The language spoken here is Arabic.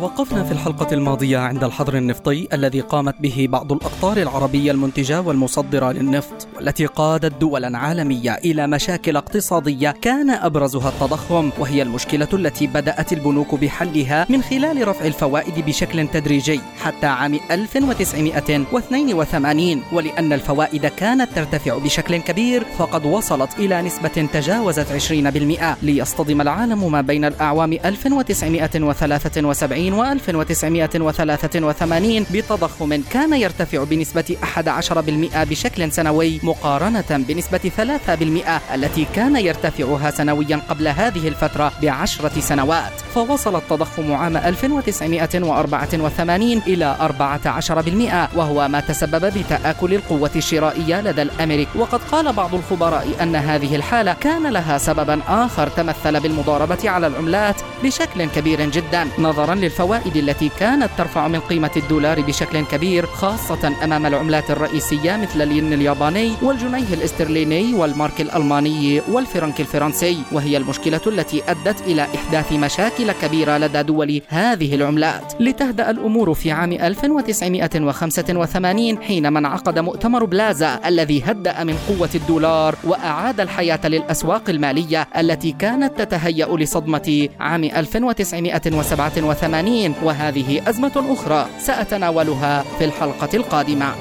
توقفنا في الحلقة الماضية عند الحظر النفطي الذي قامت به بعض الأقطار العربية المنتجة والمصدرة للنفط والتي قادت دولا عالمية إلى مشاكل اقتصادية كان أبرزها التضخم وهي المشكلة التي بدأت البنوك بحلها من خلال رفع الفوائد بشكل تدريجي حتى عام 1982 ولأن الفوائد كانت ترتفع بشكل كبير فقد وصلت إلى نسبة تجاوزت 20% ليصطدم العالم ما بين الأعوام 1973 و 1983 بتضخم كان يرتفع بنسبة 11% بشكل سنوي مقارنة بنسبة 3% التي كان يرتفعها سنويا قبل هذه الفترة بعشرة سنوات. فوصل التضخم عام 1984 إلى 14% وهو ما تسبب بتآكل القوة الشرائية لدى الأمريك. وقد قال بعض الخبراء أن هذه الحالة كان لها سببا آخر تمثل بالمضاربة على العملات بشكل كبير جدا. نظرا للفوائد التي كانت ترفع من قيمة الدولار بشكل كبير خاصة أمام العملات الرئيسية مثل الين الياباني والجنيه الاسترليني والمارك الألماني والفرنك الفرنسي. وهي المشكلة التي أدت إلى إحداث مشاكل كبيرة لدى دول هذه العملات. لتهدأ الأمور في عام 1985 حينما انعقد مؤتمر بلازا الذي هدأ من قوة الدولار وأعاد الحياة للأسواق المالية التي كانت تتهيأ لصدمة عام 1987 وهذه أزمة أخرى سأتناولها في الحلقة القادمة.